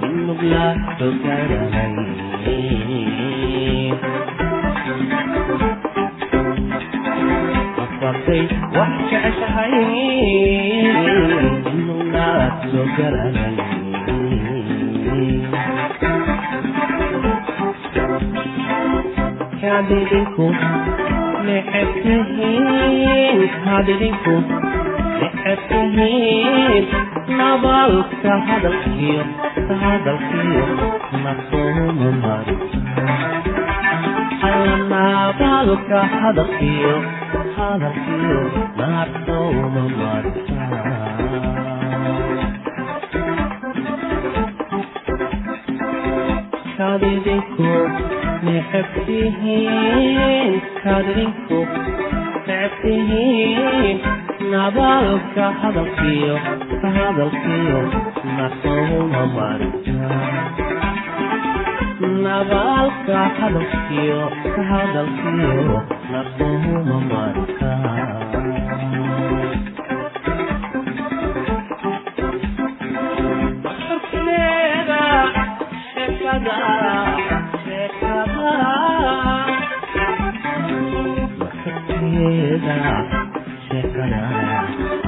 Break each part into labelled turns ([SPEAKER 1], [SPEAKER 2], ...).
[SPEAKER 1] Tunog lato ka naman Mapatay, wag ka asahayin Tunog lato ka naman Kaya dili ko, may hatihin Kaya dili ko, hadalkiyo ma soo maro alanaabaadoka hadalkiyo hadalkiyo ma sooma maro kaad idinku necebtihiin kaad idinku necebtihiin nabaalka hadalkiyo hadalkiyo nabaalka hadafkiyo ka hadalkiyo nafahuma marka Check it out.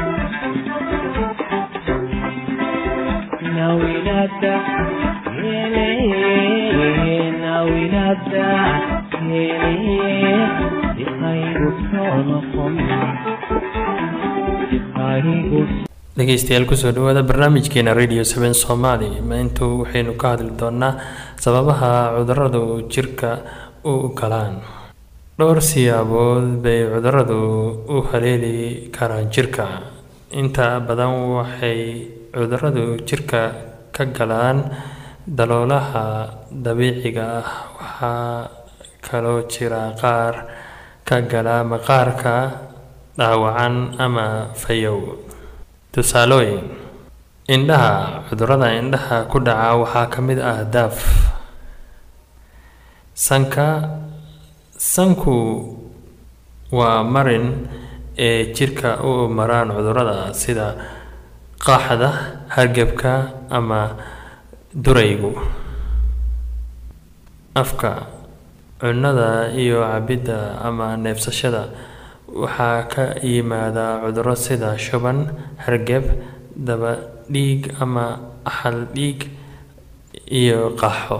[SPEAKER 2] dhegeystayaal ku soo dhawaada barnaamijkeena radio seven somaali maantu waxaynu ka hadli doonaa sababaha cuduradu jirka u galaan. Dhowr siyaabood bay cuduradu u haleeli karaan jirka. Inta badan waxay cuduradu jirka ka galaan daloolaha dabiiciga ah waxaa kaloo jira qaar ka gala maqaarka dhaawacan ama fayow. Tusaalooyin. Indhaha. Cudurada indhaha ku dhaca waxaa ka mid ah daaf. Sanka. Sanku waa marin ee jirka u maraan cudurrada sida qaaxda hargebka ama duraygu. Afka cunnada iyo cabidda ama neefsashada waxaa ka yimaada cudurro sida shuban hargeb daba dhiig ama axal dhiig iyo qaaxo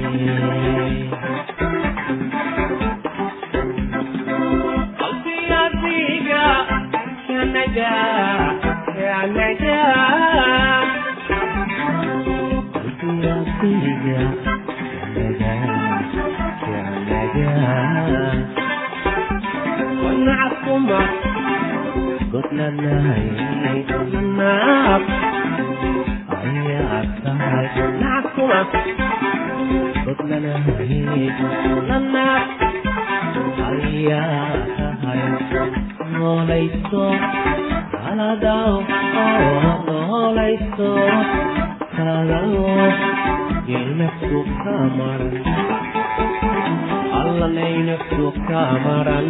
[SPEAKER 1] lanay maaf ayaad tahay nacabkuma god lanay lanaaf ayaad tahay noolayso kaladaw noolayso kaladaw yelnaftu ka maran allanay naftu ka maran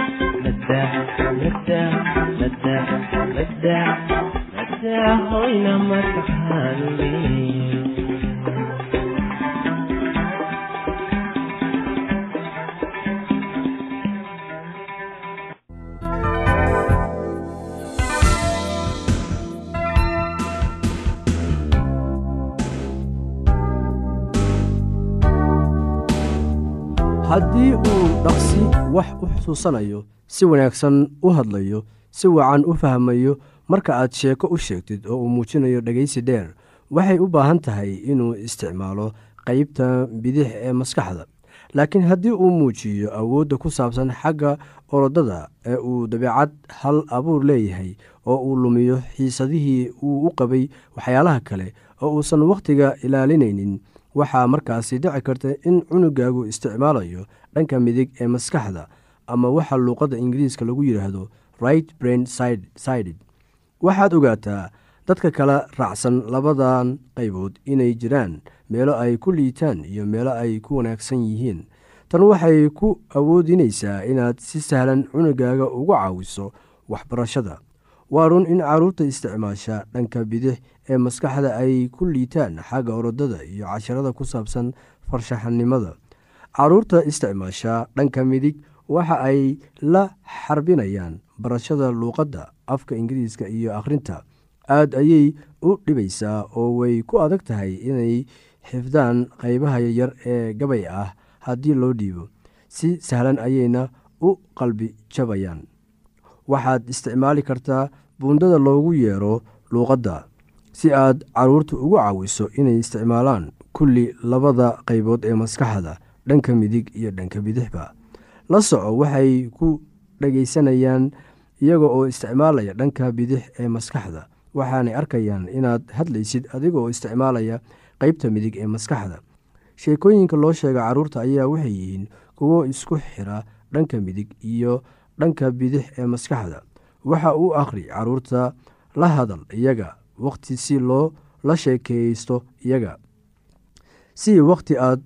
[SPEAKER 3] haddii uu dhaqsi wax u xusuusanayo si wanaagsan u hadlayo si wacan u fahmayo marka aad sheeko u sheegtid oo uu muujinayo dhegeysi dheer waxay u baahan tahay inuu isticmaalo qeybta bidix ee maskaxda. Laakiin haddii uu muujiyo awoodda ku saabsan xagga orodada ee uu dabeecad hal abuur leeyahay oo uu lumiyo xiisadihii uu u qabay waxyaalaha kale oo uusan wakhtiga ilaalinaynin waxaa markaasi dhici karta in cunugaagu isticmaalayo dhanka midig ee maskaxda ama waxa luuqadda ingiriiska lagu yidhaahdo right brain sided. Waxaad ogaataa dadka kala raacsan labadan qaybood inay jiraan meelo ay ku liitaan iyo meelo ay ku wanaagsan yihiin. Tan waxay ku awoodinaysaa inaad si sahlan cunugaaga ugu caawiso waxbarashada. Waa run in carruurta isticmaasha dhanka bidix ee maskaxda ay ku liitaan xagga orodada iyo casharada ku saabsan farshaxanimada. Carruurta isticmaasha dhanka midig waxa ay la xarbinayaan barashada luuqadda afka ingiriiska iyo akhrinta. Aad ayay u dhibaysaa oo way ku adag tahay inay xifdaan qaybaha yaryar ee gabay ah haddii loo dhiibo. Si sahlan ayayna u qalbi jabayaan. Waxaad isticmaali kartaa buundada loogu yeero luuqadda si aad carruurta ugu caawiso inay isticmaalaan kulli labada qaybood ee maskaxda dhanka midig iyo dhanka bidixba la soco waxay ku dhegaysanayaan iyaga oo isticmaalaya dhanka bidix ee maskaxda. Waxaanay arkayaan inaad hadlaysid adiga oo isticmaalaya qeybta midig ee maskaxda. Sheekooyinka loo sheega carruurta ayaa waxay yihiin kuwo isku xira dhanka midig iyo dhanka bidix ee maskaxda. Waxa uu akhri carruurta la hadal iyaga wakhti si loo la sheekeysto iyaga. Si wakhti aad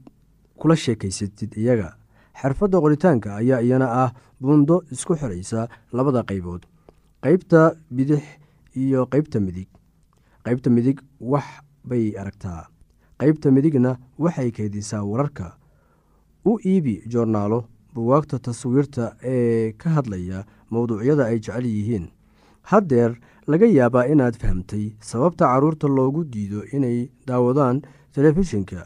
[SPEAKER 3] kula sheekaysatid iyaga xirfadda qoritaanka ayaa iyana ah buundo isku xiraysa labada qaybood qeybta bidix iyo qeybta midig. Qeybta midig wax bay aragtaa. Qeybta midigna waxay keydisaa wararka. U iibi joornaalo buwaagta taswiirta ee ka hadlaya mowduucyada ay jecel yihiin. Haddeer laga yaabaa inaad fahamtay sababta carruurta loogu diido inay daawadaan telefishinka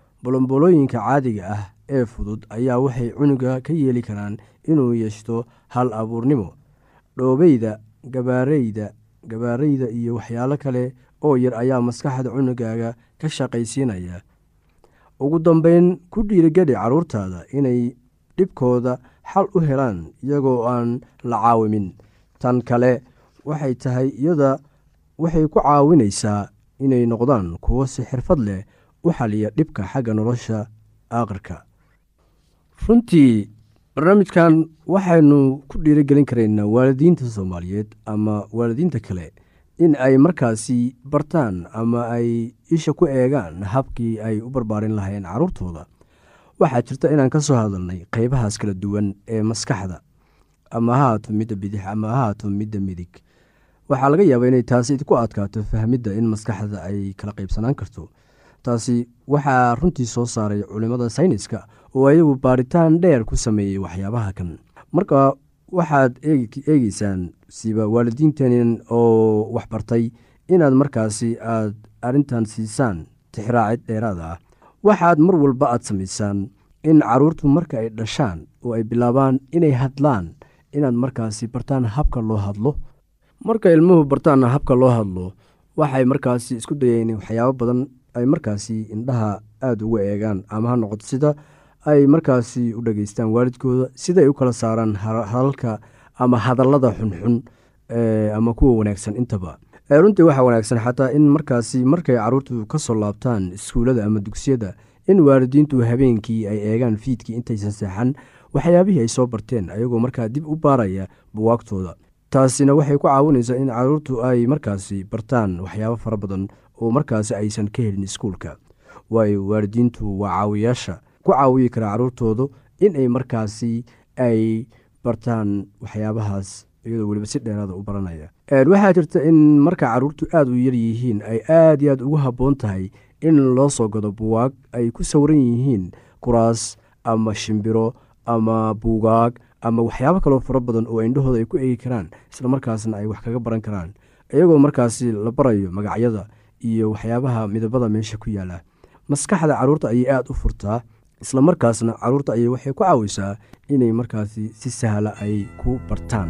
[SPEAKER 3] bolomboolooyinka caadiga ah ee fudud ayaa waxay cunuga ka yeeli karaan inuu yeeshto hal abuurnimo dhoobeyda gabaareyda gabaareyda iyo waxyaalo kale oo yar ayaa maskaxda cunugaaga ka shaqaysiinaya. Ugu dambeyn ku dhiirigeli carruurtaada inay dhibkooda xal u helaan iyagoo aan la caawimin. Tan kale waxay tahay iyada waxay ku caawinaysaa inay noqdaan kuwo si xirfad leh u xaliya dhibka xagga nolosha aakhirka runtii barnaamijkan waxaynu ku dhiirigelin karaynaa waalidiinta soomaaliyeed ama waalidiinta kale in ay markaasi bartaan ama ay isha ku eegaan habkii ay u barbaarin lahayn carruurtooda waxaa jirta inaan ka soo hadalnay qeybahaas kala duwan ee maskaxda. Ama ha haato midda bidix ama ha haato midda midig. Waxaa laga yaabaa inay taasi ku adkaato fahmidda in maskaxda ay kala qaybsanaan karto taasi waxaa runtii soo saaray culimmada sayniska oo ayagu baaritaan dheer ku sameeyey waxyaabaha kan. Marka waxaad eegeysaan siba waalidiintan oo waxbartay inaad markaasi aad arrintan siisaan tixraacid dheeraada ah waxaad mar walba aad samaysaan in carruurtu marka ay dhashaan oo ay bilaabaan inay hadlaan inaad markaasi bartaan habka loo hadlo. Marka ilmuhu bartaanna habka loo hadlo waxay markaasi isku dayeen waxyaabo badan ay markaasi indhaha aada uga eegaan ama ha noqoto sida ay markaasi u dhageystaan waalidkooda sidaay u kala saaraan hadalka ama hadallada xunxun ama kuwa wanaagsan intaba. Runtii waxaa wanaagsan xataa in markaasi markay carruurtu ka soo laabtaan iskuullada ama dugsiyada in waalidiintu habeenkii ay eegaan fiidkii intaysan seexan waxyaabihii ay soo barteen ayagoo markaa dib u baaraya buwaagtooda taasina waxay ku caawinaysaa in carruurtu ay markaasi bartaan waxyaabo fara badan oo markaasi aysan ka helin iskuulka. Waayo waalidiintu waa caawiyaasha ku caawiyi kara carruurtoodu in ay markaasi ay bartaan waxyaabahaas iyadoo weliba si dheeraada u baranaya. Waxaa jirta in marka caruurtu aada u yar yihiin ay aada iyo aad ugu habboon tahay in loo soo gado buwaag ay ku sawiran yihiin kuraas ama shimbiro ama buugaag ama waxyaabo kaloo fara badan oo indhahooda ay ku eegi karaan isla markaasna ay wax kaga baran karaan. Iyagoo markaasi la barayo magacyada iyo waxyaabaha midabada meesha ku yaalla maskaxda carruurta ayay aada u furtaa isla markaasna carruurta ayay waxay ku caawisaa inay markaasi si sahla ay ku bartaan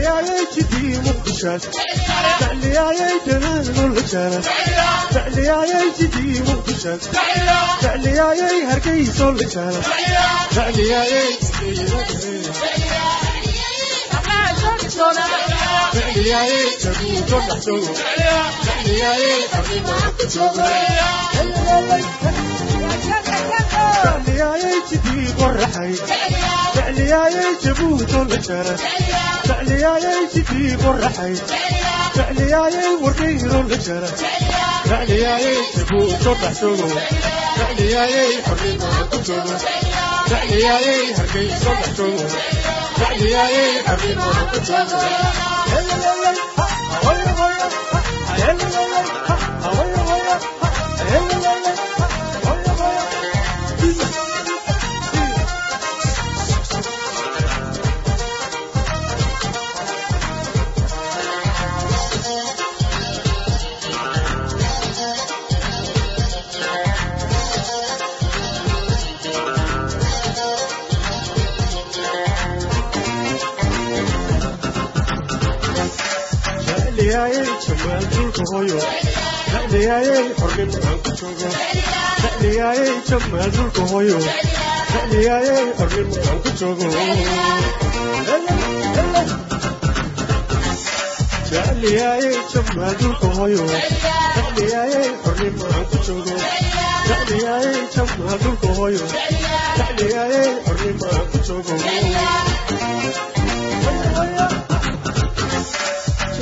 [SPEAKER 4] تعلياي جدي مخشاش تعلياي جنان والجرس تعلياي جدي مخشاش تعلياي هرقي صول الجرس تعلياي جدي تعلياي جدي مخشاش تعلياي هرقي صول الجرس تعلياي جدي قرحي فعلياي جبوت الجرى فعلياي تجيب الرحي فعلياي وردير الجرى فعلياي جبوت الرحسون فعلياي حرين القتون فعلياي هرقي صلحتون فعلياي حرين القتون هلا هلا هلا هلا هلا هلا هلا
[SPEAKER 3] hooyo
[SPEAKER 4] dhaliyaayey xornimo aan ku
[SPEAKER 3] joogo
[SPEAKER 4] dhaliyaayey jammaal dhulka
[SPEAKER 3] hooyo
[SPEAKER 4] dhaliyaayey xornimo aan ku
[SPEAKER 3] joogo
[SPEAKER 4] dhaliyaayey jammaal dhulka hooyo dhaliyaayey xornimo aan ku joogo dhaliyaayey jammaal dhulka hooyo dhaliyaayey xornimo aan ku joogo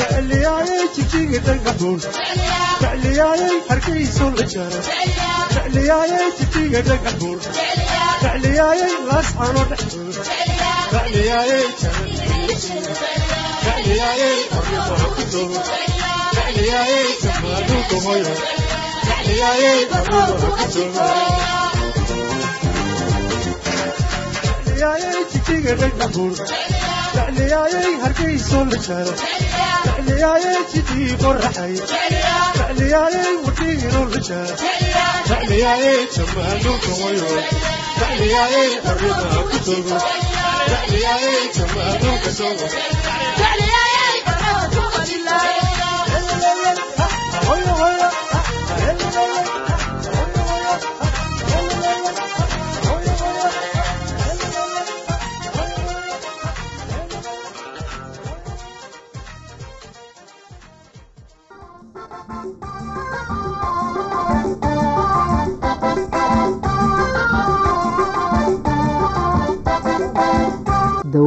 [SPEAKER 4] jecliyaayey jijiga dhagaxuun jecliyaayey hargeyso la jaro. Jecliyaayey jijiga dhagaxuun jecliyaayey laascano dhexdooda jecliyaayey jecliyaayey xornimo aan ku joogo jecliyaayey jamaal dhulka hooyo jecliyaayey xornimo aan ku joogo jecliyaayey jijiga dhagaxuun jecliyaayey hargeyso la jaro jecliyaayey jidii qoraxay jecliyaayey wadhiino la jaro jecliyaayey jamaal dhulka hooyo jecliyaayey xornimo aan ku joogo jecliyaayey jamaal dhulka soogo hooyo hooyo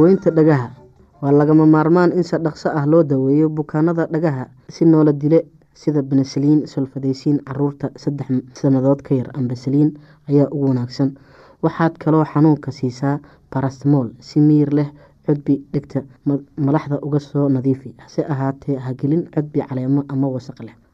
[SPEAKER 5] daweynta dhagaha. Waa lagama maarmaan in si dhaqso ah loo daweeyo bukaanada dhagaha si noola dile sida benesaliin solfadeysiin carruurta saddex sanadood ka yar ambasaliin ayaa ugu wanaagsan. Waxaad kaloo xanuunka siisaa barastamol si miir leh cudbi dhegta malaxda uga soo nadiifi. Hase ahaatee hagelin cudbi caleemo ama wasaq leh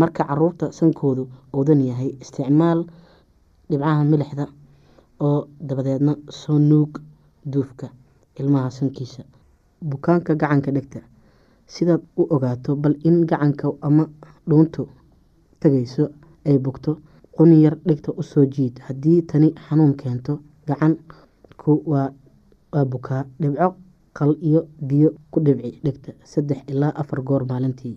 [SPEAKER 5] marka carruurta sankoodu uudan yahay isticmaal dhibcaha milixda oo dabadeedna soo nuug duufka ilmaha sankiisa. Bukaanka gacanka dhegta sidaad u ogaato bal in gacanka ama dhuuntu tagayso ay bugto quni yar dhegta u soo jiid. Haddii tani xanuun keento gacanku waa bukaa dhibco qal iyo biyo ku dhibci dhegta. Saddex ilaa afar goor maalintii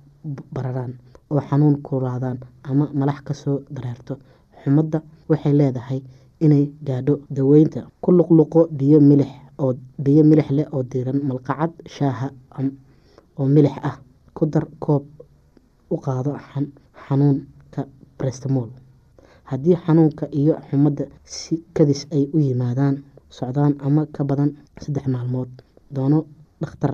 [SPEAKER 5] bararaan oo xanuun kulaadaan ama malax ka soo dareerto xumadda waxay leedahay inay gaadho daweynta ku luqluqo biyo milix oo biyo milix leh oo diiran malqacad shaaha oo milix ah. Ku dar koob u qaado xanuunka brestamol haddii xanuunka iyo xumadda si kadis ay u yimaadaan socdaan ama ka badan saddex maalmood doono dhakhtar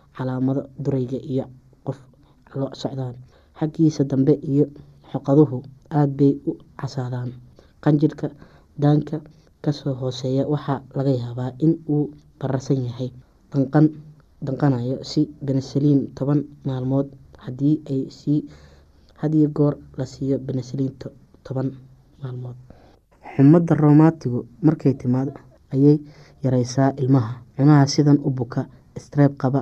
[SPEAKER 5] calaamado durayga iyo qof lo socdaan. Xaggiisa dambe iyo xoqaduhu aada bay u casaadaan. Qanjirhka daanka ka soo hooseeya waxaa laga yaabaa in uu bararsan yahay danqan danqanayo si benesaliin toban maalmood haddii ay sii hadiyo goor la siiyo benesaliin toban maalmood. Xumadda romaatigu markay timaado ayay yareysaa ilmaha. Cunaha sidan u buka streeb qaba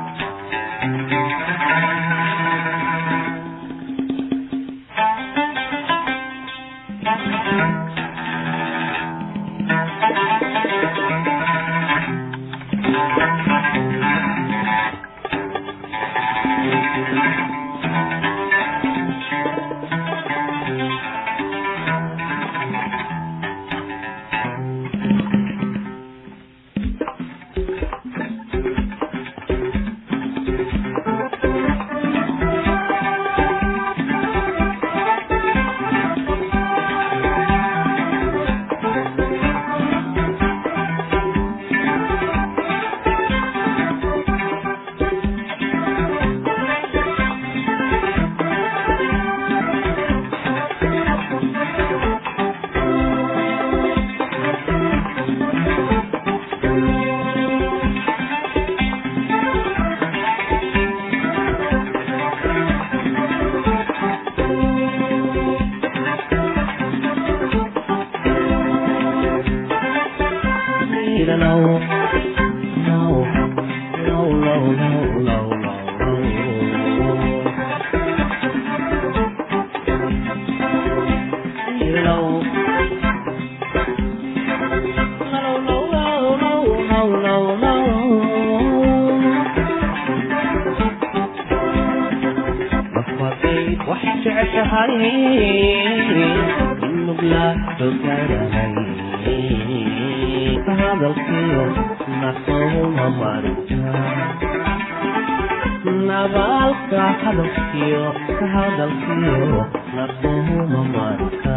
[SPEAKER 1] hadalkiyo ka hadalkiyo naqohuma marka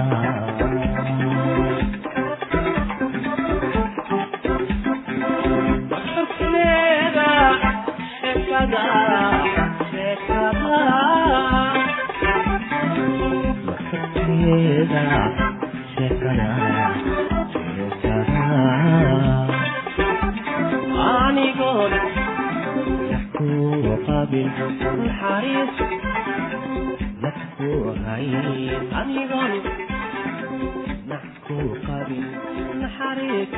[SPEAKER 1] Sheekada, sheekada, Anigoon naxkuu qabin naxariis naxkuu hayn anigoon naxkuu qabin naxariis